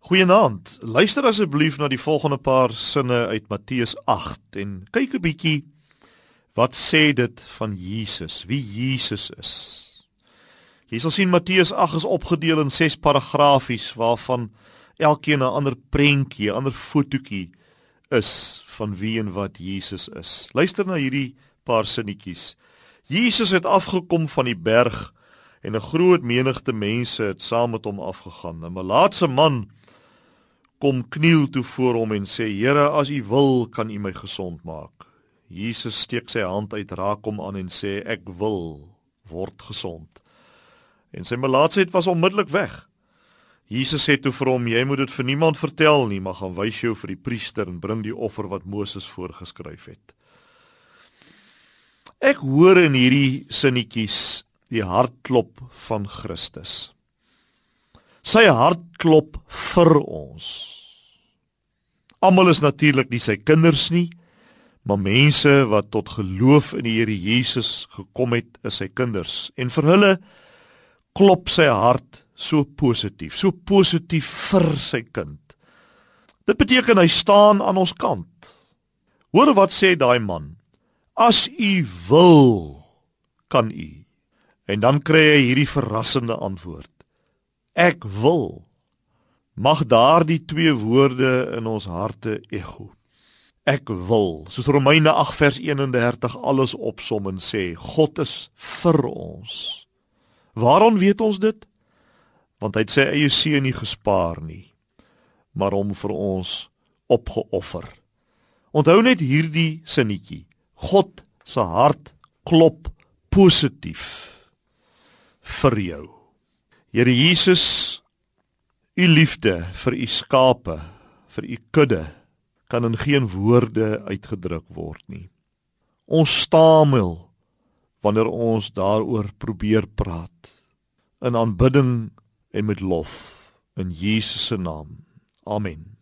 Goeienaand. Luister asseblief na die volgende paar sinne uit Matteus 8 en kyk 'n bietjie wat sê dit van Jesus, wie Jesus is. Jy sal sien Matteus 8 is opgedeel in 6 paragrafies waarvan elkeen 'n ander prentjie, 'n ander fotootjie is van wie en wat Jesus is. Luister na hierdie paar sinnetjies. Jesus het afgekom van die berg en 'n groot menigte mense het saam met hom afgegaan. 'n Malaatse man kom kniel toe voor hom en sê: "Here, as U wil, kan U my gesond maak." Jesus steek sy hand uit, raak hom aan en sê: "Ek wil word gesond." En sy melaatsheid was onmiddellik weg. Jesus sê toe vir hom: "Jy moet dit vir niemand vertel nie, maar gaan wys jou vir die priester en bring die offer wat Moses voorgeskryf het." Ek hoor in hierdie sinnetjies die hartklop van Christus. Sy hart klop vir ons. Almal is natuurlik nie sy kinders nie, maar mense wat tot geloof in die Here Jesus gekom het, is sy kinders. En vir hulle klop sy hart so positief, so positief vir sy kind. Dit beteken hy staan aan ons kant. Hoor wat sê daai man? As u wil, kan u. En dan kry hy hierdie verrassende antwoord. Ek wil. Mag daardie twee woorde in ons harte ego. Ek wil. Soos Romeine 8 vers 31 alles opsom en sê God is vir ons. Waarom weet ons dit? Want hy het sy eie seun nie gespaar nie, maar hom vir ons opgeoffer. Onthou net hierdie sinnetjie. God se hart klop positief vir jou. Here Jesus, u liefde vir u skape, vir u kudde kan in geen woorde uitgedruk word nie. Ons stamel wanneer ons daaroor probeer praat in aanbidding en met lof in Jesus se naam. Amen.